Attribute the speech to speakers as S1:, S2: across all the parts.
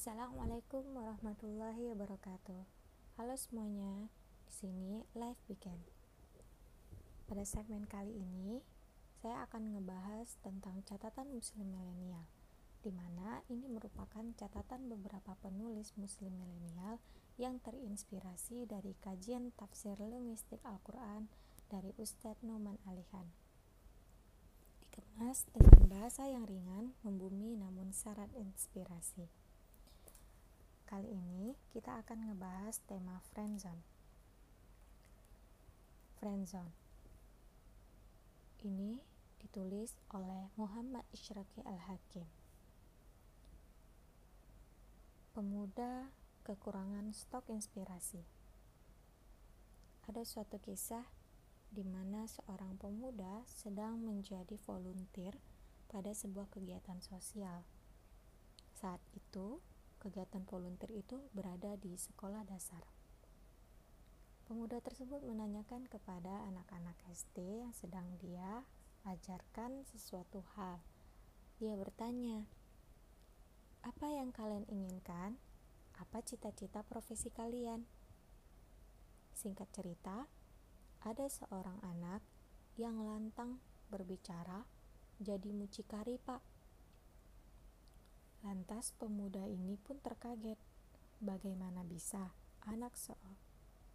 S1: Assalamualaikum warahmatullahi wabarakatuh. Halo semuanya, di sini live weekend. Pada segmen kali ini, saya akan ngebahas tentang catatan muslim milenial, di mana ini merupakan catatan beberapa penulis muslim milenial yang terinspirasi dari kajian tafsir linguistik Al-Quran dari Ustadz Numan Alihan. Dikemas dengan bahasa yang ringan, membumi namun syarat inspirasi. Kali ini kita akan ngebahas tema friendzone. Friendzone. Ini ditulis oleh Muhammad Isyraqi Al-Hakim. Pemuda kekurangan stok inspirasi. Ada suatu kisah di mana seorang pemuda sedang menjadi volunteer pada sebuah kegiatan sosial. Saat itu, kegiatan volunteer itu berada di sekolah dasar. Pemuda tersebut menanyakan kepada anak-anak SD yang sedang dia ajarkan sesuatu hal. Dia bertanya, "Apa yang kalian inginkan? Apa cita-cita profesi kalian?" Singkat cerita, ada seorang anak yang lantang berbicara, "Jadi mucikari, Pak." Lantas pemuda ini pun terkaget. Bagaimana bisa anak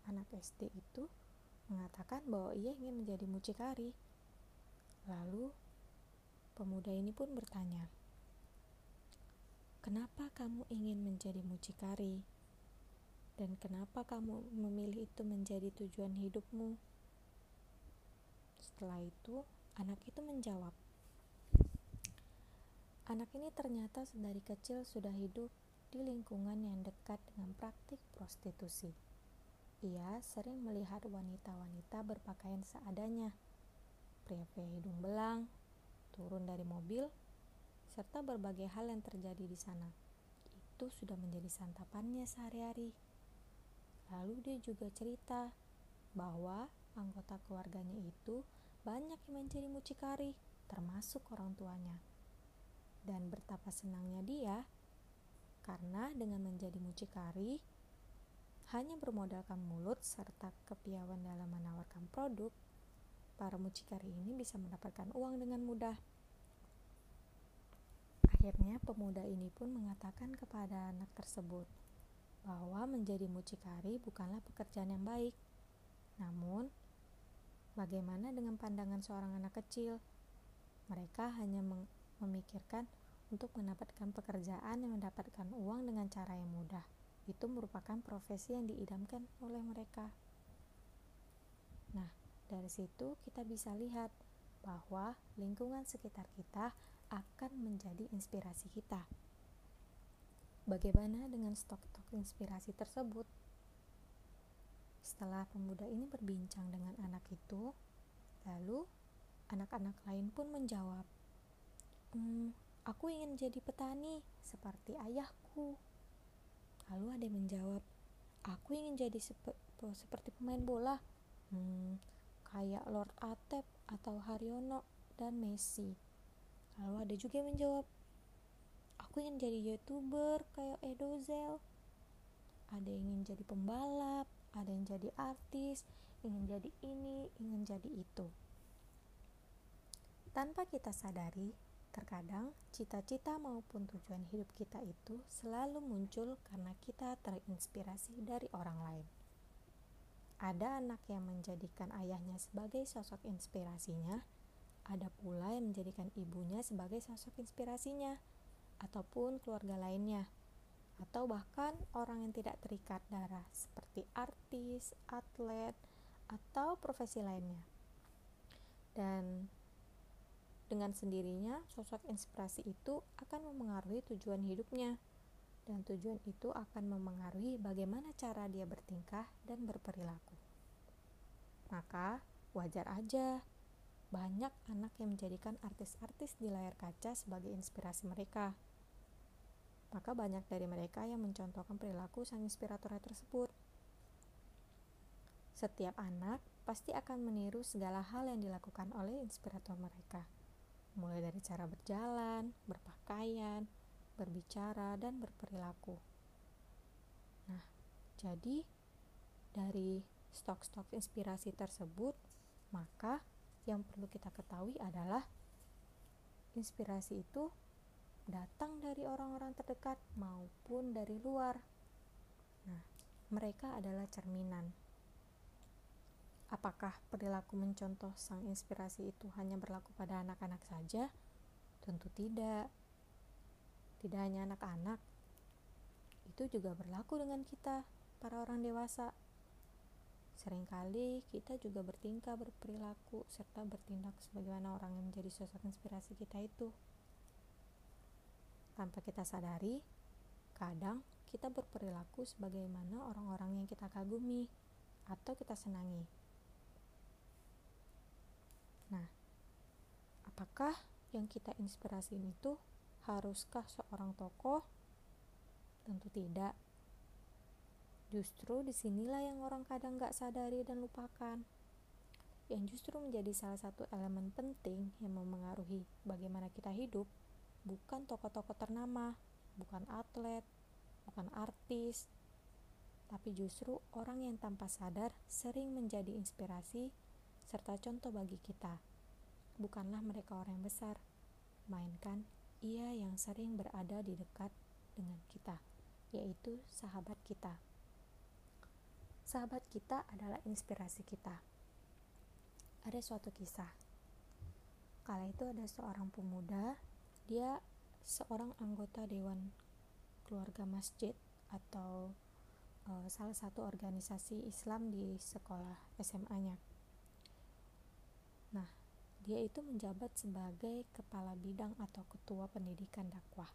S1: anak SD itu mengatakan bahwa ia ingin menjadi mucikari? Lalu pemuda ini pun bertanya, "Kenapa kamu ingin menjadi mucikari? Dan kenapa kamu memilih itu menjadi tujuan hidupmu?" Setelah itu, anak itu menjawab, Anak ini ternyata dari kecil sudah hidup di lingkungan yang dekat dengan praktik prostitusi. Ia sering melihat wanita-wanita berpakaian seadanya, pria-pria hidung belang, turun dari mobil, serta berbagai hal yang terjadi di sana. Itu sudah menjadi santapannya sehari-hari. Lalu dia juga cerita bahwa anggota keluarganya itu banyak yang menjadi mucikari, termasuk orang tuanya dan betapa senangnya dia karena dengan menjadi mucikari hanya bermodalkan mulut serta kepiawan dalam menawarkan produk, para mucikari ini bisa mendapatkan uang dengan mudah. Akhirnya pemuda ini pun mengatakan kepada anak tersebut bahwa menjadi mucikari bukanlah pekerjaan yang baik. Namun, bagaimana dengan pandangan seorang anak kecil? Mereka hanya memikirkan untuk mendapatkan pekerjaan yang mendapatkan uang dengan cara yang mudah. Itu merupakan profesi yang diidamkan oleh mereka. Nah, dari situ kita bisa lihat bahwa lingkungan sekitar kita akan menjadi inspirasi kita. Bagaimana dengan stok-stok inspirasi tersebut? Setelah pemuda ini berbincang dengan anak itu, lalu anak-anak lain pun menjawab, Hmm, aku ingin jadi petani seperti ayahku. Lalu ada yang menjawab, aku ingin jadi sep seperti pemain bola. Hmm, kayak Lord Atep atau Haryono dan Messi. Lalu ada juga yang menjawab, aku ingin jadi youtuber kayak Edozel. Ada yang ingin jadi pembalap, ada yang jadi artis, ingin jadi ini, ingin jadi itu. Tanpa kita sadari, Terkadang, cita-cita maupun tujuan hidup kita itu selalu muncul karena kita terinspirasi dari orang lain. Ada anak yang menjadikan ayahnya sebagai sosok inspirasinya, ada pula yang menjadikan ibunya sebagai sosok inspirasinya, ataupun keluarga lainnya, atau bahkan orang yang tidak terikat darah, seperti artis, atlet, atau profesi lainnya. Dan dengan sendirinya, sosok inspirasi itu akan memengaruhi tujuan hidupnya, dan tujuan itu akan memengaruhi bagaimana cara dia bertingkah dan berperilaku. Maka, wajar aja banyak anak yang menjadikan artis-artis di layar kaca sebagai inspirasi mereka. Maka banyak dari mereka yang mencontohkan perilaku sang inspirator tersebut. Setiap anak pasti akan meniru segala hal yang dilakukan oleh inspirator mereka mulai dari cara berjalan, berpakaian, berbicara, dan berperilaku. Nah, jadi dari stok-stok inspirasi tersebut, maka yang perlu kita ketahui adalah inspirasi itu datang dari orang-orang terdekat maupun dari luar. Nah, mereka adalah cerminan. Apakah perilaku mencontoh sang inspirasi itu hanya berlaku pada anak-anak saja? Tentu tidak. Tidak hanya anak-anak, itu juga berlaku dengan kita, para orang dewasa. Seringkali kita juga bertingkah, berperilaku, serta bertindak sebagaimana orang yang menjadi sosok inspirasi kita itu. Tanpa kita sadari, kadang kita berperilaku sebagaimana orang-orang yang kita kagumi atau kita senangi. Nah, apakah yang kita inspirasi itu haruskah seorang tokoh? Tentu tidak. Justru di sinilah yang orang kadang gak sadari dan lupakan. Yang justru menjadi salah satu elemen penting yang memengaruhi bagaimana kita hidup, bukan tokoh-tokoh ternama, bukan atlet, bukan artis, tapi justru orang yang tanpa sadar sering menjadi inspirasi serta contoh bagi kita. Bukanlah mereka orang yang besar, melainkan ia yang sering berada di dekat dengan kita, yaitu sahabat kita sahabat kita adalah inspirasi kita. Ada suatu kisah. Kala itu ada seorang pemuda, dia seorang anggota dewan keluarga masjid atau uh, salah satu organisasi Islam di sekolah SMA-nya. Nah, dia itu menjabat sebagai kepala bidang atau ketua pendidikan dakwah.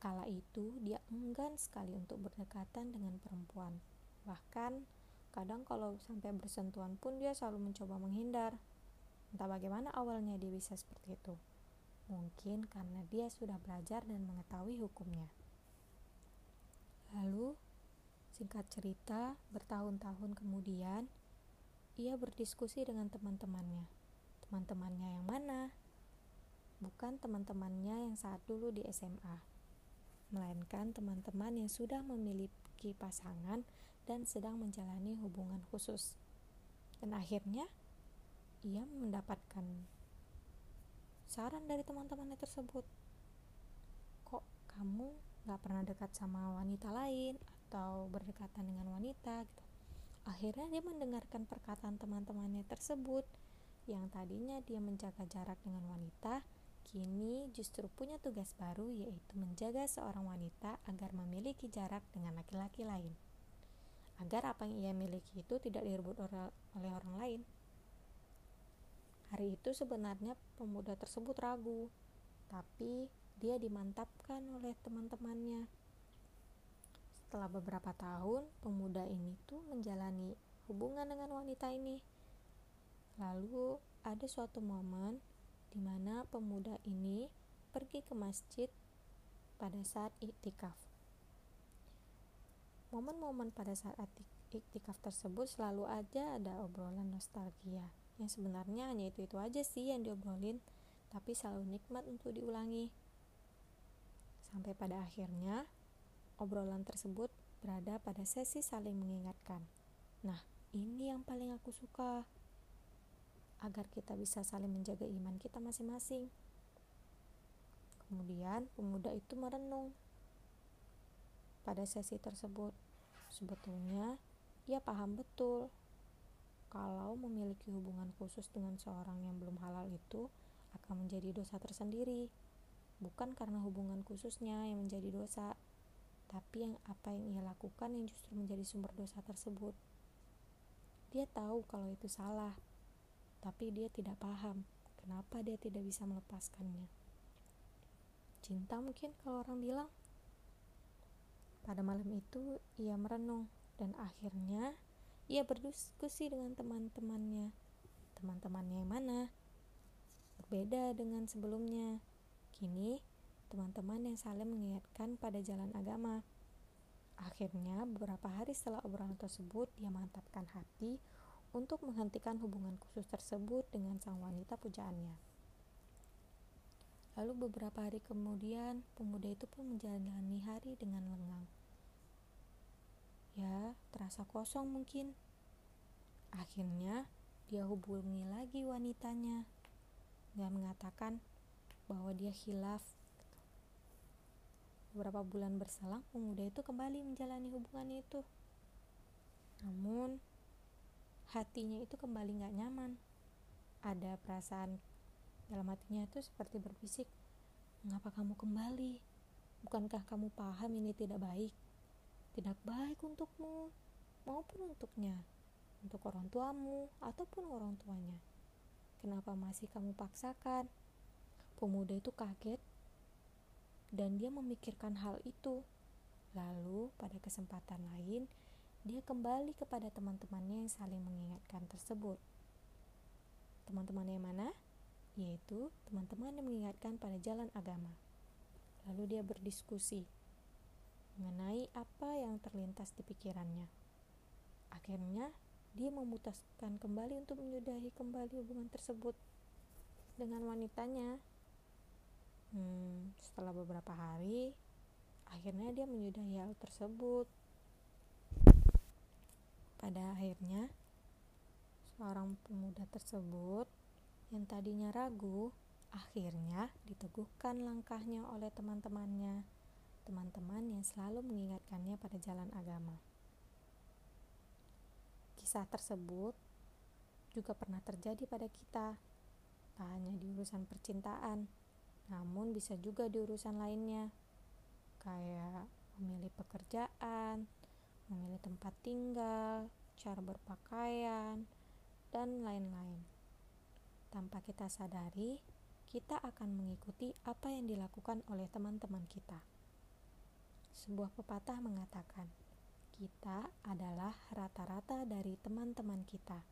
S1: Kala itu dia enggan sekali untuk berdekatan dengan perempuan Bahkan kadang kalau sampai bersentuhan pun dia selalu mencoba menghindar. Entah bagaimana awalnya dia bisa seperti itu. Mungkin karena dia sudah belajar dan mengetahui hukumnya. Lalu, singkat cerita, bertahun-tahun kemudian, ia berdiskusi dengan teman-temannya. Teman-temannya yang mana? Bukan teman-temannya yang saat dulu di SMA, melainkan teman-teman yang sudah memiliki pasangan dan sedang menjalani hubungan khusus. Dan akhirnya ia mendapatkan saran dari teman-temannya tersebut. Kok kamu gak pernah dekat sama wanita lain atau berdekatan dengan wanita gitu. Akhirnya dia mendengarkan perkataan teman-temannya tersebut yang tadinya dia menjaga jarak dengan wanita, kini justru punya tugas baru yaitu menjaga seorang wanita agar memiliki jarak dengan laki-laki lain agar apa yang ia miliki itu tidak direbut oleh orang lain. Hari itu sebenarnya pemuda tersebut ragu, tapi dia dimantapkan oleh teman-temannya. Setelah beberapa tahun, pemuda ini tuh menjalani hubungan dengan wanita ini. Lalu ada suatu momen di mana pemuda ini pergi ke masjid pada saat iktikaf. Momen-momen pada saat iktikaf tersebut selalu aja ada obrolan nostalgia. Yang sebenarnya hanya itu-itu aja sih yang diobrolin tapi selalu nikmat untuk diulangi. Sampai pada akhirnya obrolan tersebut berada pada sesi saling mengingatkan. Nah ini yang paling aku suka agar kita bisa saling menjaga iman kita masing-masing kemudian pemuda itu merenung pada sesi tersebut. Sebetulnya, ia paham betul kalau memiliki hubungan khusus dengan seorang yang belum halal itu akan menjadi dosa tersendiri. Bukan karena hubungan khususnya yang menjadi dosa, tapi yang apa yang ia lakukan yang justru menjadi sumber dosa tersebut. Dia tahu kalau itu salah, tapi dia tidak paham kenapa dia tidak bisa melepaskannya. Cinta mungkin kalau orang bilang pada malam itu, ia merenung dan akhirnya ia berdiskusi dengan teman-temannya. Teman-temannya yang mana? Berbeda dengan sebelumnya. Kini, teman-teman yang saling mengingatkan pada jalan agama. Akhirnya, beberapa hari setelah obrolan tersebut, dia mantapkan hati untuk menghentikan hubungan khusus tersebut dengan sang wanita pujaannya. Lalu beberapa hari kemudian, pemuda itu pun menjalani hari dengan lengang. Ya, terasa kosong mungkin. Akhirnya, dia hubungi lagi wanitanya. Dia mengatakan bahwa dia hilaf. Beberapa bulan berselang, pemuda itu kembali menjalani hubungan itu. Namun, hatinya itu kembali gak nyaman. Ada perasaan dalam hatinya itu seperti berbisik, mengapa kamu kembali? Bukankah kamu paham ini tidak baik? Tidak baik untukmu maupun untuknya, untuk orang tuamu ataupun orang tuanya. Kenapa masih kamu paksakan? Pemuda itu kaget dan dia memikirkan hal itu. Lalu, pada kesempatan lain, dia kembali kepada teman-temannya yang saling mengingatkan tersebut. Teman-temannya mana? yaitu teman-teman yang mengingatkan pada jalan agama. Lalu dia berdiskusi mengenai apa yang terlintas di pikirannya. Akhirnya, dia memutuskan kembali untuk menyudahi kembali hubungan tersebut dengan wanitanya. Hmm, setelah beberapa hari, akhirnya dia menyudahi hal tersebut. Pada akhirnya, seorang pemuda tersebut yang tadinya ragu, akhirnya diteguhkan langkahnya oleh teman-temannya, teman-teman yang selalu mengingatkannya pada jalan agama. Kisah tersebut juga pernah terjadi pada kita, tak hanya di urusan percintaan, namun bisa juga di urusan lainnya, kayak memilih pekerjaan, memilih tempat tinggal, cara berpakaian, dan lain-lain. Tanpa kita sadari, kita akan mengikuti apa yang dilakukan oleh teman-teman kita. Sebuah pepatah mengatakan, "Kita adalah rata-rata dari teman-teman kita."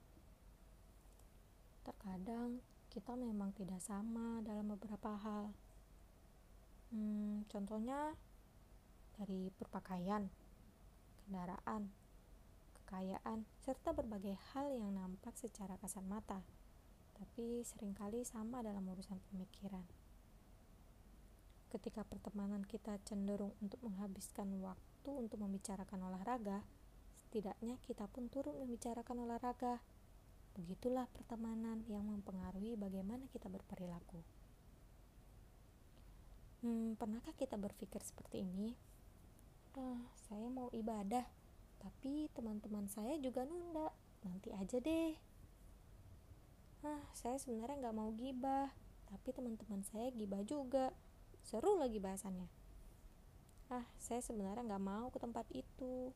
S1: Terkadang kita memang tidak sama dalam beberapa hal. Hmm, contohnya dari berpakaian, kendaraan, kekayaan, serta berbagai hal yang nampak secara kasat mata tapi sering kali sama dalam urusan pemikiran. Ketika pertemanan kita cenderung untuk menghabiskan waktu untuk membicarakan olahraga, setidaknya kita pun turut membicarakan olahraga. Begitulah pertemanan yang mempengaruhi bagaimana kita berperilaku. Hmm, pernahkah kita berpikir seperti ini? Ah, saya mau ibadah, tapi teman-teman saya juga nunda. Nanti aja deh. Ah saya sebenarnya nggak mau gibah tapi teman-teman saya gibah juga. Seru lagi bahasannya. Ah saya sebenarnya nggak mau ke tempat itu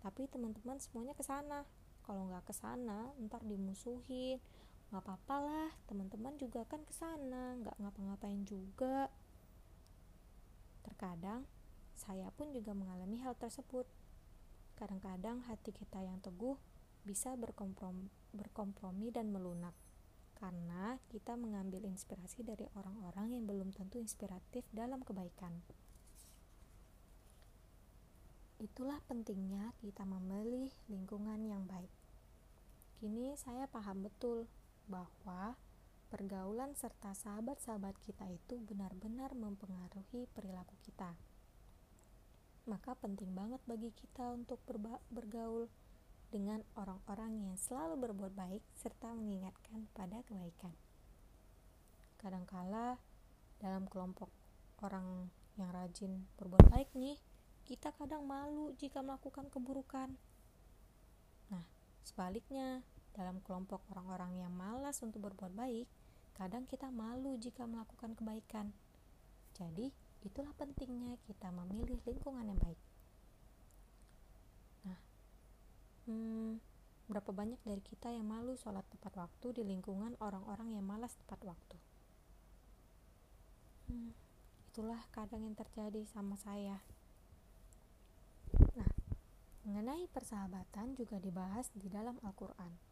S1: tapi teman-teman semuanya ke sana. Kalau nggak ke sana ntar dimusuhin. Nggak apa-apa lah teman-teman juga kan ke sana nggak ngapa-ngapain juga. Terkadang saya pun juga mengalami hal tersebut kadang-kadang hati kita yang teguh bisa berkompromi, berkompromi dan melunak karena kita mengambil inspirasi dari orang-orang yang belum tentu inspiratif dalam kebaikan. Itulah pentingnya kita memilih lingkungan yang baik. Kini saya paham betul bahwa pergaulan serta sahabat-sahabat kita itu benar-benar mempengaruhi perilaku kita. Maka penting banget bagi kita untuk bergaul dengan orang-orang yang selalu berbuat baik serta mengingatkan pada kebaikan. Kadangkala dalam kelompok orang yang rajin berbuat baik nih, kita kadang malu jika melakukan keburukan. Nah, sebaliknya, dalam kelompok orang-orang yang malas untuk berbuat baik, kadang kita malu jika melakukan kebaikan. Jadi, itulah pentingnya kita memilih lingkungan yang baik. hmm, berapa banyak dari kita yang malu sholat tepat waktu di lingkungan orang-orang yang malas tepat waktu? Hmm, itulah kadang yang terjadi sama saya. Nah mengenai persahabatan juga dibahas di dalam Al-Quran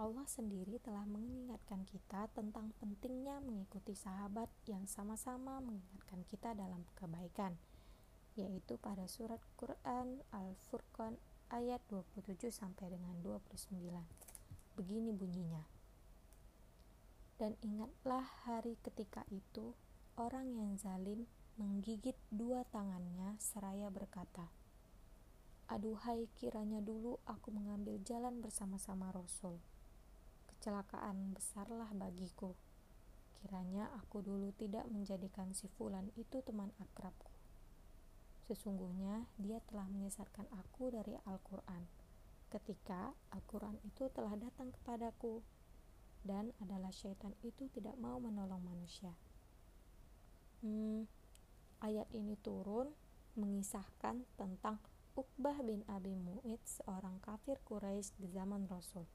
S1: Allah sendiri telah mengingatkan kita tentang pentingnya mengikuti sahabat yang sama-sama mengingatkan kita dalam kebaikan, yaitu pada surat Quran Al-Furqan ayat 27 sampai dengan 29. Begini bunyinya. Dan ingatlah hari ketika itu orang yang zalim menggigit dua tangannya seraya berkata, Aduhai kiranya dulu aku mengambil jalan bersama-sama Rasul. Kecelakaan besarlah bagiku. Kiranya aku dulu tidak menjadikan si Fulan itu teman akrabku. Sesungguhnya dia telah menyesatkan aku dari Al-Quran ketika Al-Quran itu telah datang kepadaku dan adalah syaitan itu tidak mau menolong manusia. Hmm, ayat ini turun mengisahkan tentang Uqbah bin Abi Mu'id, seorang kafir Quraisy di zaman Rasul.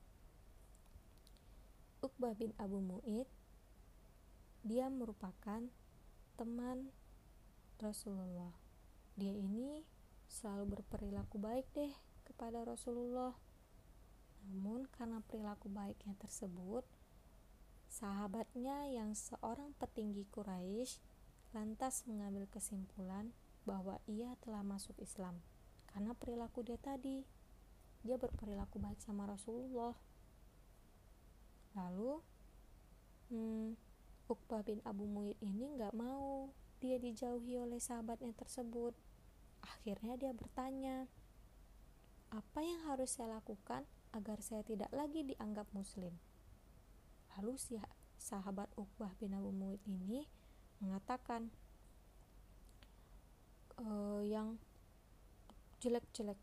S1: Uqbah bin Abu Mu'id, dia merupakan teman Rasulullah. Dia ini selalu berperilaku baik deh kepada Rasulullah. Namun karena perilaku baiknya tersebut, sahabatnya yang seorang petinggi Quraisy lantas mengambil kesimpulan bahwa ia telah masuk Islam karena perilaku dia tadi. Dia berperilaku baik sama Rasulullah. Lalu, hmm, Uqbah bin Abu Mu'id ini nggak mau dia dijauhi oleh sahabatnya tersebut. Akhirnya dia bertanya, apa yang harus saya lakukan agar saya tidak lagi dianggap muslim? Lalu si sahabat Uqbah bin Abu Mu'id ini mengatakan uh, yang jelek-jelek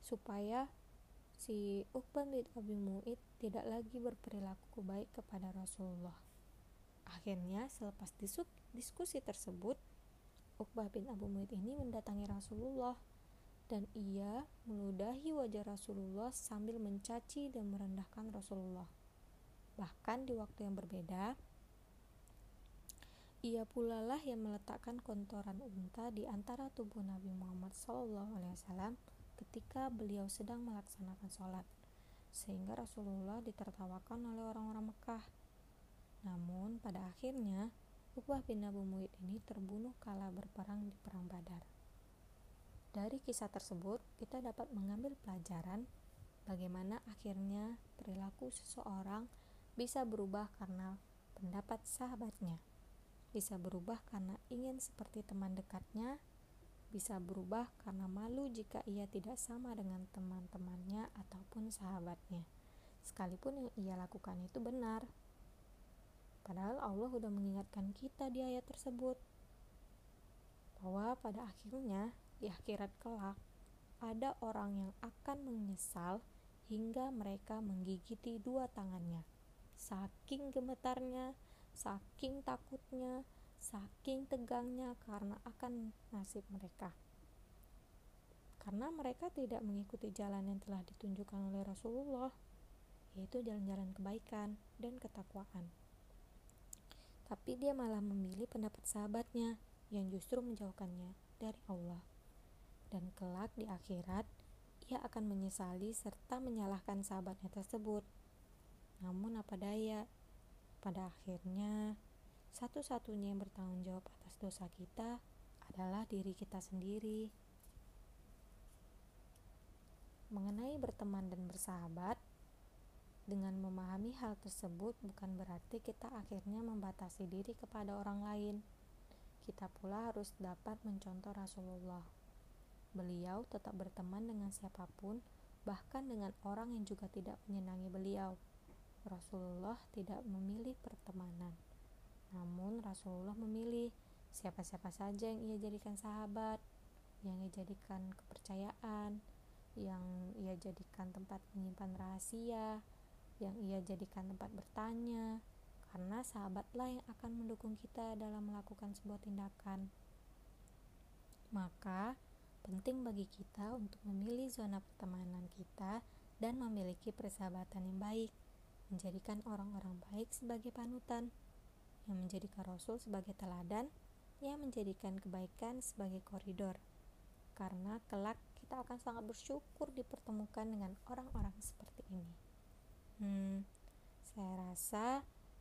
S1: supaya si Uqbah bin Abi Mu'id tidak lagi berperilaku baik kepada Rasulullah. Akhirnya selepas diskusi tersebut, Uqbah bin Abu Mu'id ini mendatangi Rasulullah dan ia meludahi wajah Rasulullah sambil mencaci dan merendahkan Rasulullah. Bahkan di waktu yang berbeda, ia pula lah yang meletakkan kontoran unta di antara tubuh Nabi Muhammad SAW ketika beliau sedang melaksanakan sholat, sehingga Rasulullah ditertawakan oleh orang-orang Mekah. Namun pada akhirnya Uqbah bin Abu Mu'id ini terbunuh kala berperang di Perang Badar. Dari kisah tersebut, kita dapat mengambil pelajaran bagaimana akhirnya perilaku seseorang bisa berubah karena pendapat sahabatnya bisa berubah karena ingin seperti teman dekatnya, bisa berubah karena malu jika ia tidak sama dengan teman-temannya ataupun sahabatnya, sekalipun yang ia lakukan itu benar. Padahal Allah sudah mengingatkan kita di ayat tersebut bahwa pada akhirnya di akhirat kelak ada orang yang akan menyesal hingga mereka menggigiti dua tangannya. Saking gemetarnya, saking takutnya, saking tegangnya karena akan nasib mereka. Karena mereka tidak mengikuti jalan yang telah ditunjukkan oleh Rasulullah, yaitu jalan-jalan kebaikan dan ketakwaan. Tapi dia malah memilih pendapat sahabatnya yang justru menjauhkannya dari Allah. Dan kelak di akhirat, ia akan menyesali serta menyalahkan sahabatnya tersebut. Namun apa daya, pada akhirnya, satu-satunya yang bertanggung jawab atas dosa kita adalah diri kita sendiri. Mengenai berteman dan bersahabat, dengan memahami hal tersebut bukan berarti kita akhirnya membatasi diri kepada orang lain. Kita pula harus dapat mencontoh Rasulullah. Beliau tetap berteman dengan siapa pun, bahkan dengan orang yang juga tidak menyenangi beliau. Rasulullah tidak memilih pertemanan. Namun Rasulullah memilih siapa-siapa saja yang ia jadikan sahabat, yang ia jadikan kepercayaan, yang ia jadikan tempat menyimpan rahasia, yang ia jadikan tempat bertanya, karena sahabatlah yang akan mendukung kita dalam melakukan sebuah tindakan. Maka, penting bagi kita untuk memilih zona pertemanan kita dan memiliki persahabatan yang baik menjadikan orang-orang baik sebagai panutan, yang menjadikan Rasul sebagai teladan, yang menjadikan kebaikan sebagai koridor. Karena kelak kita akan sangat bersyukur dipertemukan dengan orang-orang seperti ini. Hmm, saya rasa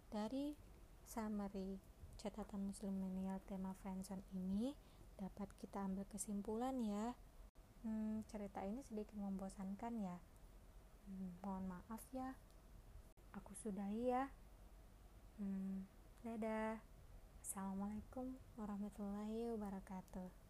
S1: dari summary catatan muslim milenial tema friendzone ini dapat kita ambil kesimpulan ya. Hmm, cerita ini sedikit membosankan ya. Hmm, mohon maaf ya aku sudahi ya hmm, dadah Assalamualaikum warahmatullahi wabarakatuh.